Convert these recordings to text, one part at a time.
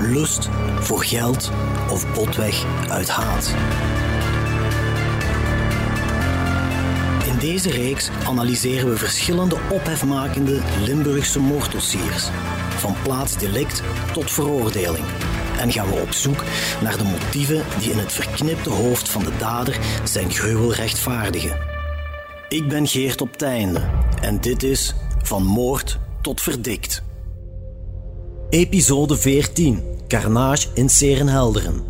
lust, voor geld of botweg uit haat. In deze reeks analyseren we verschillende ophefmakende Limburgse moorddossiers, van plaatsdelict tot veroordeling. En gaan we op zoek naar de motieven die in het verknipte hoofd van de dader zijn gruwel rechtvaardigen. Ik ben Geert op Teinde en dit is Van Moord tot Verdikt. Episode 14: Carnage in Serenhelderen.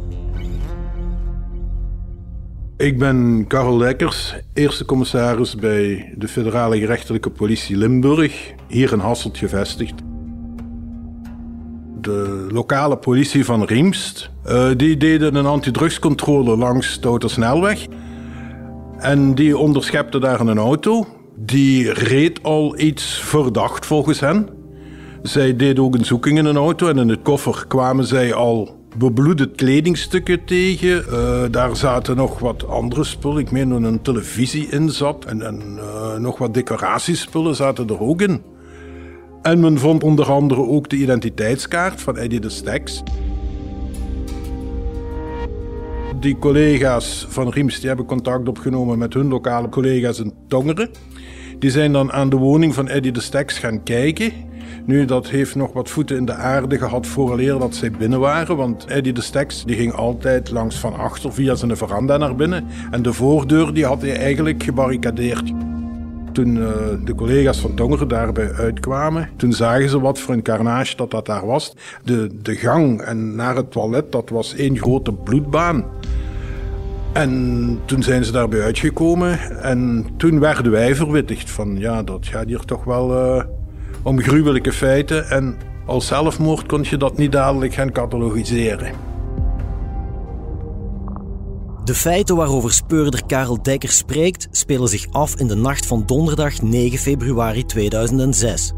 Ik ben Karel Lekkers, eerste commissaris bij de Federale Gerechtelijke Politie Limburg, hier in Hasselt gevestigd. De lokale politie van Riemst, uh, die deden een antidrugscontrole langs de autosnelweg. En die onderschepte daar een auto. Die reed al iets verdacht volgens hen. Zij deden ook een zoeking in een auto en in het koffer kwamen zij al bebloede kledingstukken tegen. Uh, daar zaten nog wat andere spullen. Ik meen dat een televisie in zat. En, uh, nog wat decoratiespullen zaten er ook in. En men vond onder andere ook de identiteitskaart van Eddie de Steks. Die collega's van Riems die hebben contact opgenomen met hun lokale collega's in Tongeren. Die zijn dan aan de woning van Eddie de Steks gaan kijken. Nu, dat heeft nog wat voeten in de aarde gehad vooraleer dat zij binnen waren. Want Eddie de Steks die ging altijd langs van achter via zijn veranda naar binnen. En de voordeur die had hij eigenlijk gebarricadeerd. Toen uh, de collega's van Tongeren daarbij uitkwamen, toen zagen ze wat voor een carnage dat dat daar was. De, de gang en naar het toilet, dat was één grote bloedbaan. En toen zijn ze daarbij uitgekomen en toen werden wij verwittigd van ja, dat gaat hier toch wel uh, om gruwelijke feiten. En als zelfmoord kon je dat niet dadelijk gaan catalogiseren. De feiten waarover speurder Karel Dekker spreekt spelen zich af in de nacht van donderdag 9 februari 2006.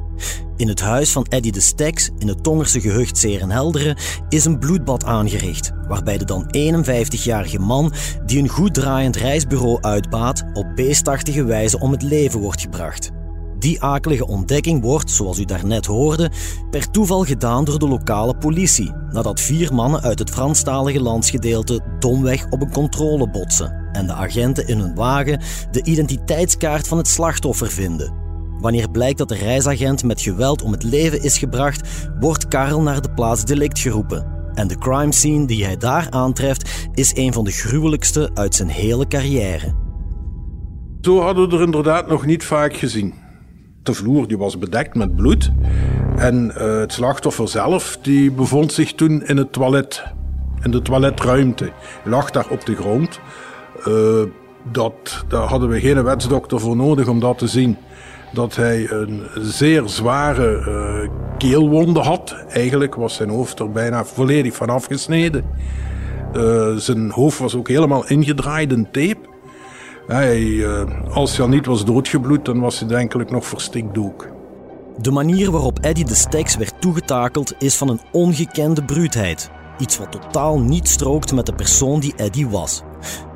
In het huis van Eddy de Steks in het Tongerse gehucht Serenhelderen is een bloedbad aangericht, waarbij de dan 51-jarige man die een goed draaiend reisbureau uitbaat op beestachtige wijze om het leven wordt gebracht. Die akelige ontdekking wordt, zoals u daarnet hoorde, per toeval gedaan door de lokale politie, nadat vier mannen uit het Franstalige landsgedeelte domweg op een controle botsen en de agenten in hun wagen de identiteitskaart van het slachtoffer vinden. Wanneer blijkt dat de reisagent met geweld om het leven is gebracht, wordt Karel naar de plaats delict geroepen. En de crime scene die hij daar aantreft is een van de gruwelijkste uit zijn hele carrière. Zo hadden we er inderdaad nog niet vaak gezien. De vloer die was bedekt met bloed. En uh, het slachtoffer zelf die bevond zich toen in het toilet. In de toiletruimte. Lag daar op de grond. Uh, dat, daar hadden we geen wetsdokter voor nodig om dat te zien. Dat hij een zeer zware uh, keelwonde had. Eigenlijk was zijn hoofd er bijna volledig van afgesneden. zijn hoofd was ook helemaal ingedraaid in tape. Hij, uh, als hij niet was doodgebloed, dan was hij denkelijk nog verstikt doek. De manier waarop Eddie de Steks werd toegetakeld is van een ongekende bruutheid. Iets wat totaal niet strookt met de persoon die Eddie was.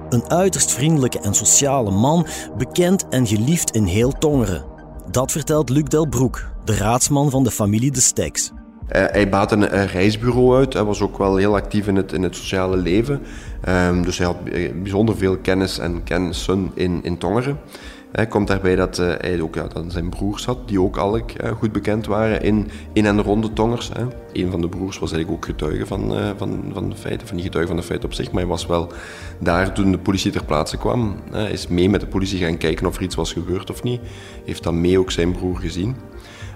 Een uiterst vriendelijke en sociale man, bekend en geliefd in heel Tongeren. Dat vertelt Luc Delbroek, de raadsman van de familie de Steks. Uh, hij baat een, een, reisbureau uit. Hij was ook wel heel actief in het, in het sociale leven. Um, dus hij had bijzonder veel kennis en kennissen in, in Tongeren. Hij komt daarbij dat uh, hij ook ja, dan zijn broers had, die ook al uh, goed bekend waren in, in en rond de Tongers. Hè. Een van de broers was eigenlijk ook getuige van, van, van de feiten, van die getuige van de feiten op zich, maar hij was wel daar toen de politie ter plaatse kwam. Hij is mee met de politie gaan kijken of er iets was gebeurd of niet. Heeft dan mee ook zijn broer gezien.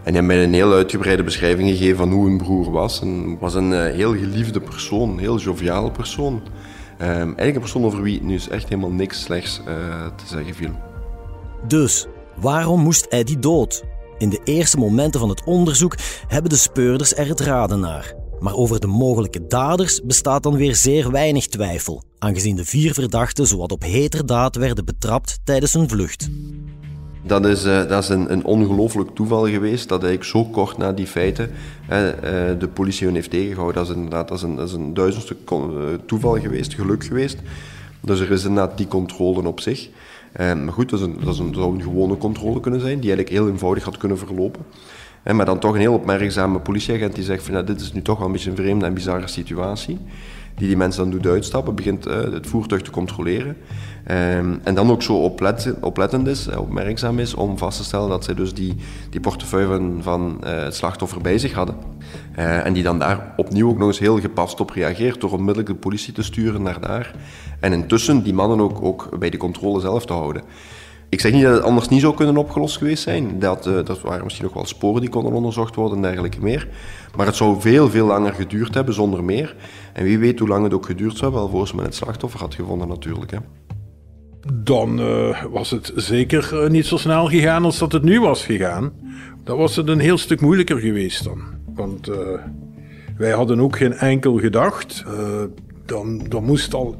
En hij heeft mij een heel uitgebreide beschrijving gegeven van hoe een broer was. En was een heel geliefde persoon, een heel joviale persoon. Um, eigenlijk een persoon over wie nu is echt helemaal niks slechts uh, te zeggen viel. Dus, waarom moest Eddie dood? In de eerste momenten van het onderzoek hebben de speurders er het raden naar. Maar over de mogelijke daders bestaat dan weer zeer weinig twijfel, aangezien de vier verdachten zowat op heterdaad werden betrapt tijdens hun vlucht. Dat is, uh, dat is een, een ongelooflijk toeval geweest dat eigenlijk zo kort na die feiten uh, de politie hun heeft tegengehouden. Dat is inderdaad dat is een, dat is een duizendste toeval geweest, geluk geweest. Dus er is inderdaad die controle op zich. maar goed, dat, is een, dat, is een, zou een gewone controle kunnen zijn, die eigenlijk heel eenvoudig had kunnen verlopen. Maar dan toch een heel opmerkzame politieagent die zegt van nou, dit is nu toch wel een beetje een vreemde en bizarre situatie die die mensen dan doet uitstappen, begint het voertuig te controleren. Um, en dan ook zo oplet, oplettend is, uh, opmerkzaam is, om vast te stellen dat zij dus die, die portefeuille van, uh, het slachtoffer bij zich hadden. en die dan daar opnieuw ook nog eens heel gepast op reageert door onmiddellijk de politie te sturen naar daar. En intussen die mannen ook, ook bij de controle zelf te houden. Ik zeg niet dat het anders niet zou kunnen opgelost geweest zijn. Dat, uh, dat waren misschien nog wel sporen die konden onderzocht worden en dergelijke meer. Maar het zou veel, veel langer geduurd hebben zonder meer. En wie weet hoe lang het ook geduurd zou hebben, voor men het slachtoffer had gevonden natuurlijk. Hè. Dan uh, was het zeker uh, niet zo snel gegaan als dat het nu was gegaan. Dan was het een heel stuk moeilijker geweest dan. Want wij hadden ook geen enkel gedacht. dan, dan moest al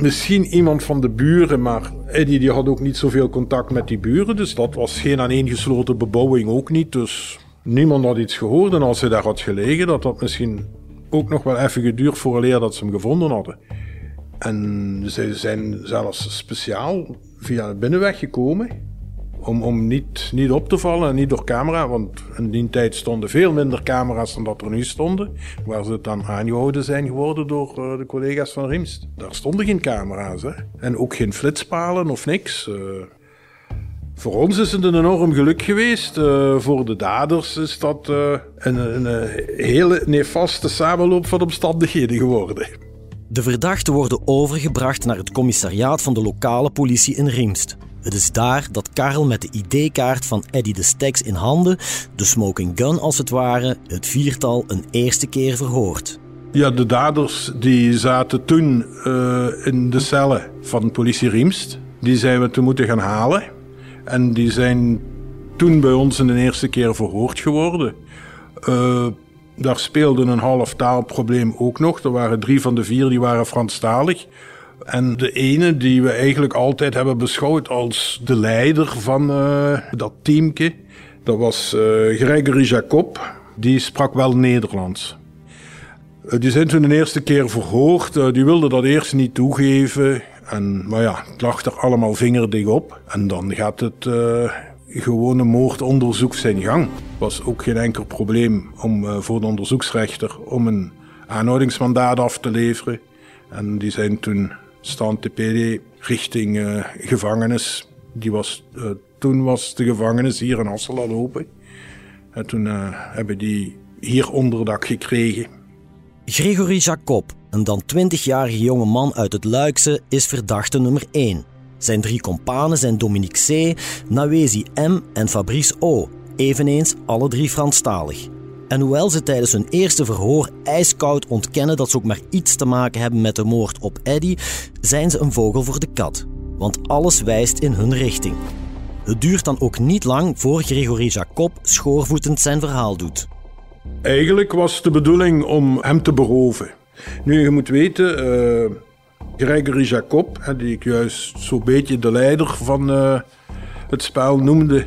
misschien iemand van de buren, maar Eddie die had ook niet zoveel contact met die buren. Dus dat was geen aaneengesloten bebouwing ook niet. Dus niemand had iets gehoord. En als hij daar had gelegen, dat had misschien ook nog wel even geduurd vooraleer dat ze hem gevonden hadden. En ze zijn zelfs speciaal via de binnenweg gekomen. Om, om niet, niet op te vallen en niet door camera. Want in die tijd stonden veel minder camera's dan dat er nu stonden. Waar ze dan aangehouden zijn geworden door uh, de collega's van Riemst. Daar stonden geen camera's. Hè? En ook geen flitspalen of niks. Uh, voor ons is het een enorm geluk geweest. Uh, voor de daders is dat een, een hele nefaste samenloop van omstandigheden geworden. De verdachten worden overgebracht naar het commissariaat van de lokale politie in Riemst. Het is daar dat Karel met de ID-kaart van Eddie de Steks in handen, de smoking gun als het ware, het viertal een eerste keer verhoort. Ja, de daders die zaten toen uh, in de cellen van politie Riemst. Die zijn we toen moeten gaan halen. En die zijn toen bij ons in de eerste keer verhoord geworden. Uh, daar speelde een half taalprobleem ook nog. Er waren drie van de vier die waren Franstalig. En de ene die we eigenlijk altijd hebben beschouwd als de leider van uh, dat teamke, dat was uh, Gregory Jacob. Die sprak wel Nederlands. Uh, die zijn toen de eerste keer verhoord. die wilde dat eerst niet toegeven. En, maar ja, het lag er allemaal vingerdig op. En dan gaat het gewone moordonderzoek zijn gang. was ook geen enkel probleem om voor de onderzoeksrechter om een aanhoudingsmandaat af te leveren. En die zijn toen staan TPD richting uh, gevangenis. Die was, uh, toen was de gevangenis hier in Hassel al open. En toen uh, hebben die hier onderdak gekregen. Gregory Jacob, een dan 20-jarige jonge man uit het Luikse, is verdachte nummer 1. Zijn drie kompanen zijn Dominique C., Nawezi M. en Fabrice O., eveneens alle drie Franstalig. En hoewel ze tijdens hun eerste verhoor ijskoud ontkennen dat ze ook maar iets te maken hebben met de moord op Eddie, zijn ze een vogel voor de kat. Want alles wijst in hun richting. Het duurt dan ook niet lang voor Gregory Jacob schoorvoetend zijn verhaal doet. Eigenlijk was de bedoeling om hem te beroven. Nu, je moet weten, uh, Gregory Jacob, die ik juist zo'n beetje de leider van uh, het spel noemde,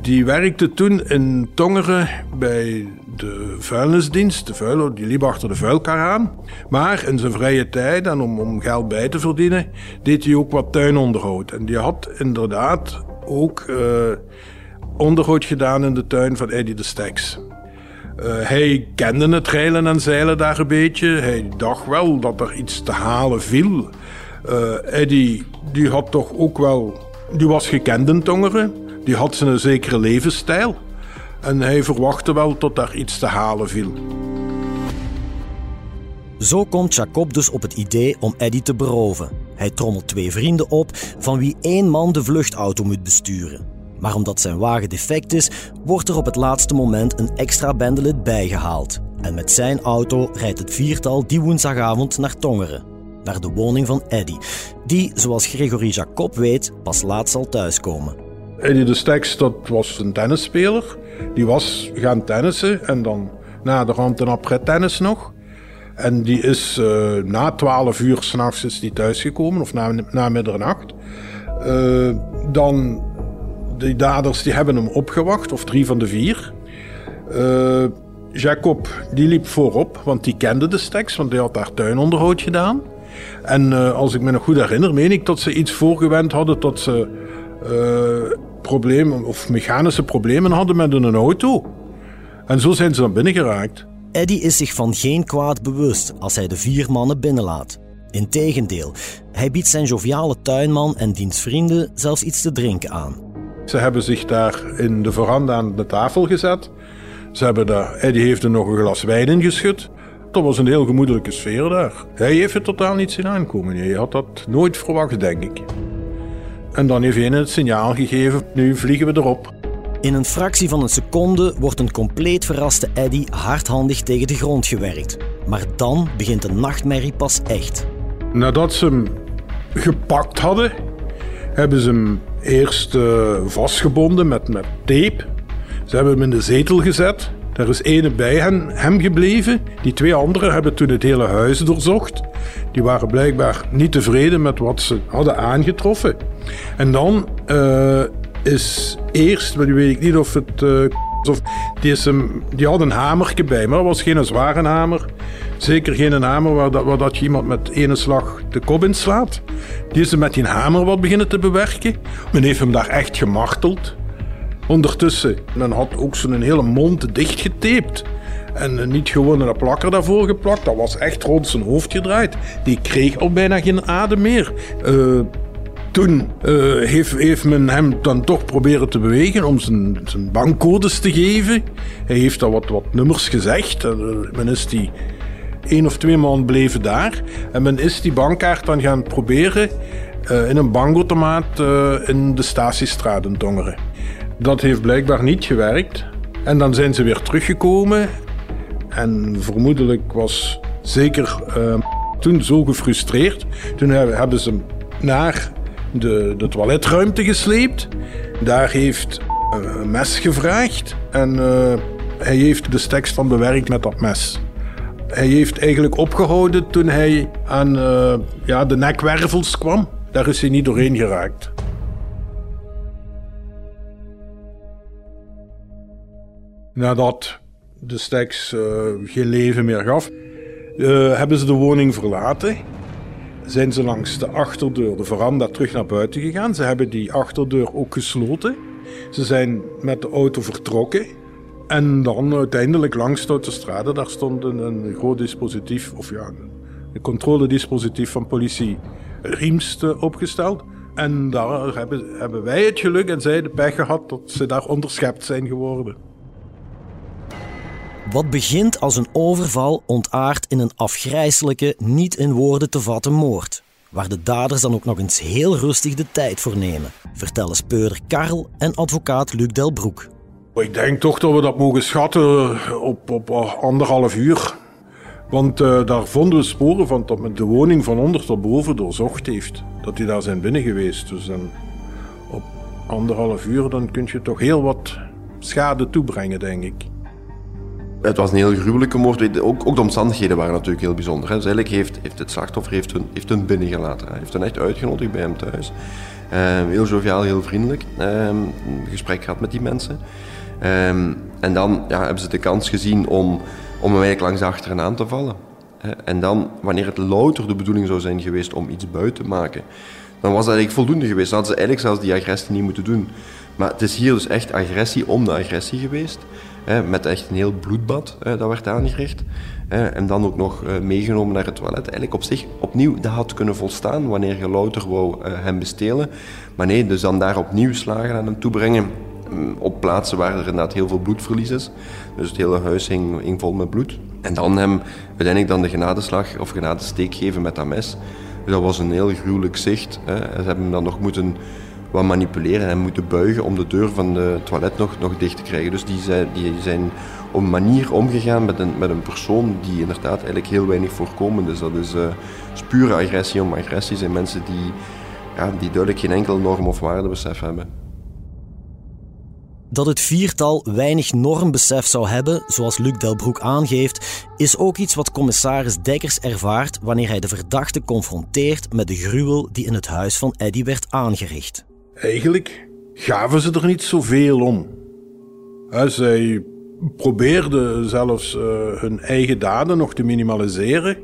die werkte toen in Tongeren bij de vuilnisdienst. De vuiler, die liep achter de vuilkar aan. Maar in zijn vrije tijd en om, om geld bij te verdienen, deed hij ook wat tuinonderhoud. En die had inderdaad ook uh, onderhoud gedaan in de tuin van Eddie de Steks. Uh, hij kende het reilen en zeilen daar een beetje. Hij dacht wel dat er iets te halen viel. Uh, Eddie die had toch ook wel... Die was gekend in Tongeren. Die had zijn zekere levensstijl. En hij verwachtte wel tot daar iets te halen viel. Zo komt Jacob dus op het idee om Eddie te beroven. Hij trommelt twee vrienden op, van wie één man de vluchtauto moet besturen. Maar omdat zijn wagen defect is, wordt er op het laatste moment een extra bendelid bijgehaald. En met zijn auto rijdt het viertal die woensdagavond naar Tongeren. Naar de woning van Eddie, die, zoals Gregory Jacob weet, pas laat zal thuiskomen. Eddie de Steks, dat was een tennisspeler. Die was gaan tennissen en dan na de rand een après tennis nog. En die is uh, na 12 uur s'nachts is die thuisgekomen, of na, na middernacht. Uh, dan, de daders die hebben hem opgewacht, of drie van de vier. Uh, Jacob, die liep voorop, want die kende de steks, want hij had daar tuinonderhoud gedaan. En als ik me nog goed herinner, meen ik dat ze iets voorgewend hadden dat ze problemen of mechanische problemen hadden met een auto. En zo zijn ze dan binnengeraakt. Eddie is zich van geen kwaad bewust als hij de vier mannen binnenlaat. Integendeel, hij biedt zijn joviale tuinman en diens vrienden zelfs iets te drinken aan. Ze hebben zich daar in de veranda aan de tafel gezet. Ze hebben daar, Eddie heeft er nog een glas wijn in geschud. Dat was een heel gemoedelijke sfeer daar. Hij heeft het totaal niet zien aankomen. Hij had dat nooit verwacht, denk ik. En dan heeft hij het signaal gegeven, nu vliegen we erop. In een fractie van een seconde wordt een compleet verraste Eddie hardhandig tegen de grond gewerkt. Maar dan begint de nachtmerrie pas echt. Nadat ze hem gepakt hadden, hebben ze hem eerst uh, vastgebonden met, met tape. Ze hebben hem in de zetel gezet. Er is ene bij hen, hem gebleven. Die twee anderen hebben toen het hele huis doorzocht. Die waren blijkbaar niet tevreden met wat ze hadden aangetroffen. En dan uh, is eerst, maar nu weet ik niet of het. Uh, of, die, is hem, die had een hamertje bij, maar dat was geen zware hamer. Zeker geen hamer waar, dat, dat je iemand met ene slag de kop in slaat. Die is hem met die hamer wat beginnen te bewerken. Men heeft hem daar echt gemarteld. Ondertussen, men had ook zo'n hele mond dichtgetaped. En niet gewoon een plakker daarvoor geplakt, dat was echt rond zijn hoofd gedraaid. Die kreeg al bijna geen adem meer. Uh, toen uh, heeft, heeft, men hem dan toch proberen te bewegen om zijn, zijn bankcodes te geven. Hij heeft al wat, wat nummers gezegd. Men is die één of twee maanden bleven daar. En men is die bankkaart dan gaan proberen in een bankautomaat in de Statiestraat in. Dat heeft blijkbaar niet gewerkt. En dan zijn ze weer teruggekomen. En vermoedelijk was zeker toen zo gefrustreerd. Toen hebben ze hem naar de, de toiletruimte gesleept. Daar heeft een mes gevraagd en uh, hij heeft de steks van bewerkt met dat mes. Hij heeft eigenlijk opgehouden toen hij aan uh, ja, de nekwervels kwam. Daar is hij niet doorheen geraakt. Nadat de steks uh, geen leven meer gaf, hebben ze de woning verlaten zijn ze langs de achterdeur, de veranda, terug naar buiten gegaan. Ze hebben die achterdeur ook gesloten. Ze zijn met de auto vertrokken. En dan uiteindelijk langs de autostrade, daar stond een, een groot dispositief, of ja, een controledispositief van politie Riemst opgesteld. En daar hebben, hebben wij het geluk en zij de pech gehad dat ze daar onderschept zijn geworden. Wat begint als een overval ontaart in een afgrijselijke, niet in woorden te vatten moord. Waar de daders dan ook nog eens heel rustig de tijd voor nemen, vertellen speurder Karel en advocaat Luc Delbroek. Ik denk toch dat we dat mogen schatten op, op anderhalf uur. Want uh, daar vonden we sporen van dat men de woning van onder tot boven doorzocht heeft. Dat die daar zijn binnen geweest. Dus dan op anderhalf uur dan kun je toch heel wat schade toebrengen, denk ik. Het was een heel gruwelijke moord. Ook, ook de omstandigheden waren natuurlijk heel bijzonder. Hè. Eigenlijk heeft, heeft het slachtoffer heeft hun, heeft hun binnengelaten. Hij heeft hen echt uitgenodigd bij hem thuis. Um, heel joviaal, heel vriendelijk. Een gesprek gehad met die mensen. Um, en dan ja, hebben ze de kans gezien om, om hem eigenlijk langs achteren aan te vallen. En dan, wanneer het louter de bedoeling zou zijn geweest om iets buiten te maken, dan was dat eigenlijk voldoende geweest. Dan hadden ze eigenlijk zelfs die agressie niet moeten doen. Maar het is hier dus echt agressie om de agressie geweest met echt een heel bloedbad dat werd aangericht. en dan ook nog eh, meegenomen naar het toilet. Eigenlijk op zich, opnieuw, dat had kunnen volstaan wanneer je louter wou eh, hem bestelen. Maar nee, dus dan daar opnieuw slagen aan hem toebrengen mm, op plaatsen waar er inderdaad heel veel bloedverlies is. Dus het hele huis hing, vol met bloed. En dan hem uiteindelijk dan de genadeslag of genadesteek geven met dat mes. Dus dat was een heel gruwelijk zicht. Hè. Ze hebben hem dan nog moeten wat manipuleren en moeten buigen om de deur van het toilet nog, nog dicht te krijgen. Dus die zijn, die zijn op een manier omgegaan met een, met een persoon die inderdaad eigenlijk heel weinig voorkomend is. Dat is, uh, pure agressie om agressie. zijn mensen die, ja, die duidelijk geen enkel norm of waardebesef hebben. Dat het viertal weinig normbesef zou hebben, zoals Luc Delbroek aangeeft, is ook iets wat commissaris Dekkers ervaart wanneer hij de verdachte confronteert met de gruwel die in het huis van Eddy werd aangericht. Eigenlijk gaven ze er niet zoveel om. zij probeerden zelfs uh, hun eigen daden nog te minimaliseren.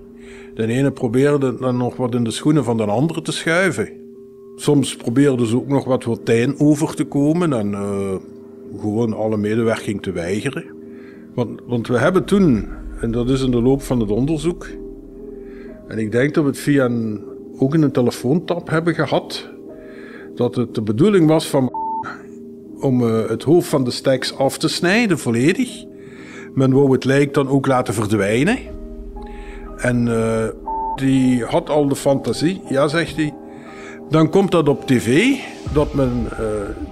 De ene probeerde dan nog wat in de schoenen van de andere te schuiven. Soms probeerden ze ook nog wat Wiltijn over te komen en uh, gewoon alle medewerking te weigeren. Want, want we hebben toen, en dat is in de loop van het onderzoek, en ik denk dat we het via een, ook in een telefoontap hebben gehad, dat het de bedoeling was van om uh, het hoofd van de steks af te snijden, volledig. Men wou het lijk dan ook laten verdwijnen. En uh, die had al de fantasie, ja, zegt hij. Dan komt dat op tv, dat men uh,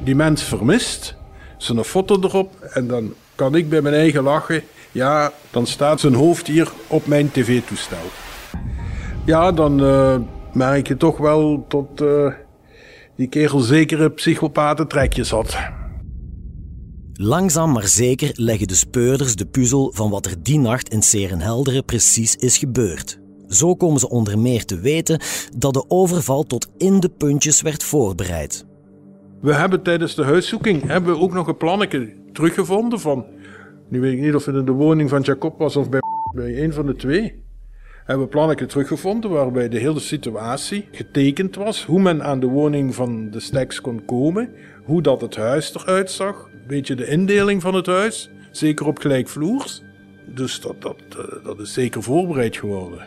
die mens vermist. Zijn foto erop en dan kan ik bij mijn eigen lachen. Ja, dan staat zijn hoofd hier op mijn tv-toestel. Ja, dan merk je toch wel tot die kerel zekere psychopatentrekjes had. Langzaam maar zeker leggen de speurders de puzzel van wat er die nacht in Serenhelderen precies is gebeurd. Zo komen ze onder meer te weten dat de overval tot in de puntjes werd voorbereid. We hebben tijdens de huiszoeking hebben we ook nog een plannetje teruggevonden van... Nu weet ik niet of het in de woning van Jacob was of bij, bij een van de twee. Hebben we plannetje teruggevonden waarbij de hele situatie getekend was. Hoe men aan de woning van de Steks kon komen. Hoe dat het huis eruit zag beetje de indeling van het huis. Zeker op gelijkvloers. Dus dat, dat, eh, dat is zeker voorbereid geworden.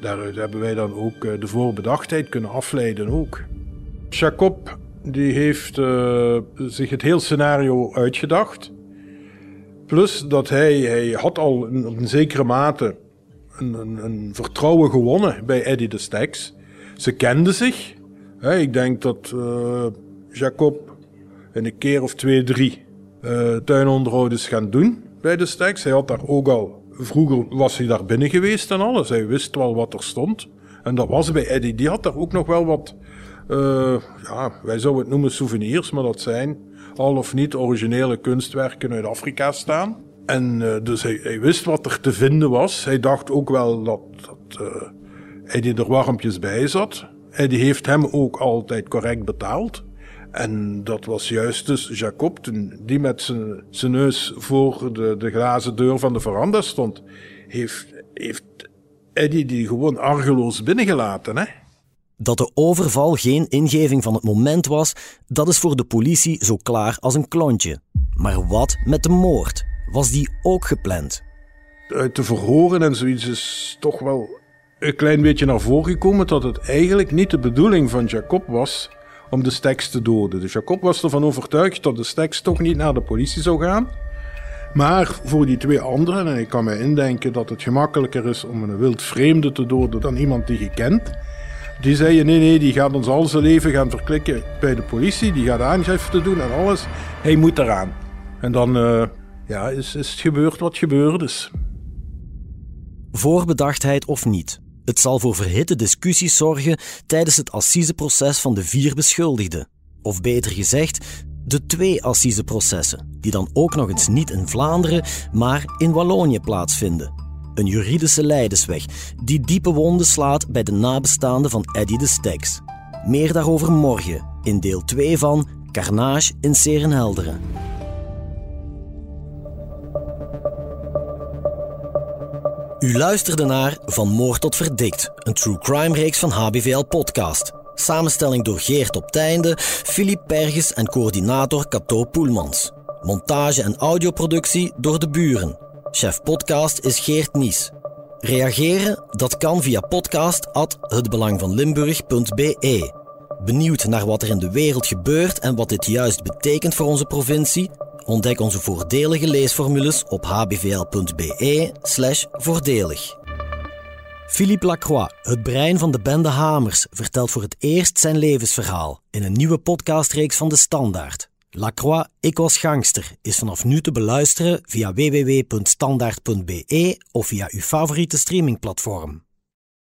Daaruit hebben wij dan ook eh, de voorbedachtheid kunnen afleiden ook. Jacob die heeft uh, zich het hele scenario uitgedacht. Plus dat hij, hij had al in, een zekere mate een, vertrouwen gewonnen bij Eddie de Steks. Ze kenden zich. ik denk dat uh, Jacob een keer of twee, drie uh, tuinonderhoud is gaan doen bij de Steks. Hij had daar ook al, vroeger was hij daar binnen geweest en alles. Hij wist wel wat er stond. En dat was bij Eddie. Die had daar ook nog wel wat, uh, ja, wij zouden het noemen souvenirs, maar dat zijn al of niet originele kunstwerken uit Afrika staan. En uh, dus hij, hij, wist wat er te vinden was. Hij dacht ook wel dat, dat uh, Eddie er warmpjes bij zat. Eddie heeft hem ook altijd correct betaald. En dat was juist dus Jacob, die met zijn, zijn neus voor de, de glazen deur van de veranda stond, heeft, heeft Eddie die gewoon argeloos binnengelaten. Hè? Dat de overval geen ingeving van het moment was, dat is voor de politie zo klaar als een klontje. Maar wat met de moord? Was die ook gepland? Uit de verhoren en zoiets is toch wel een klein beetje naar voren gekomen dat het eigenlijk niet de bedoeling van Jacob was om de Steks te doden. Dus Jacob was ervan overtuigd dat de Steks toch niet naar de politie zou gaan. Maar voor die twee anderen, en ik kan me indenken dat het gemakkelijker is om een wild vreemde te doden dan iemand die je kent. Die zeiden nee, nee, die gaat ons al zijn leven gaan verklikken bij de politie. Die gaat aangifte doen en alles. Hij moet eraan. En dan uh, ja, is, is het gebeurd wat gebeurd is. Voorbedachtheid of niet, het zal voor verhitte discussies zorgen tijdens het assiseproces van de vier beschuldigden. Of beter gezegd, de twee assiseprocessen, die dan ook nog eens niet in Vlaanderen, maar in Wallonië plaatsvinden. Een juridische leidersweg die diepe wonden slaat bij de nabestaanden van Eddy de Steks. Meer daarover morgen in deel 2 van Carnage in Serenhelderen. U luisterde naar Van Moord tot Verdikt, een true crime reeks van HBVL Podcast. Samenstelling door Geert op Teinde, Filip Perges en coördinator Cato Poelmans. Montage en audioproductie door de buren. Chef podcast is Geert Nies. Reageren? Dat kan via podcast@hetbelangvanlimburg.be. Benieuwd naar wat er in de wereld gebeurt en wat dit juist betekent voor onze provincie? Ontdek onze voordelige leesformules op hbvl.be voordelig. Philippe Lacroix, het brein van de bende Hamers, vertelt voor het eerst zijn levensverhaal in een nieuwe podcastreeks van De Standaard. Lacroix, ik was gangster, is vanaf nu te beluisteren via www.standaard.be of via uw favoriete streamingplatform.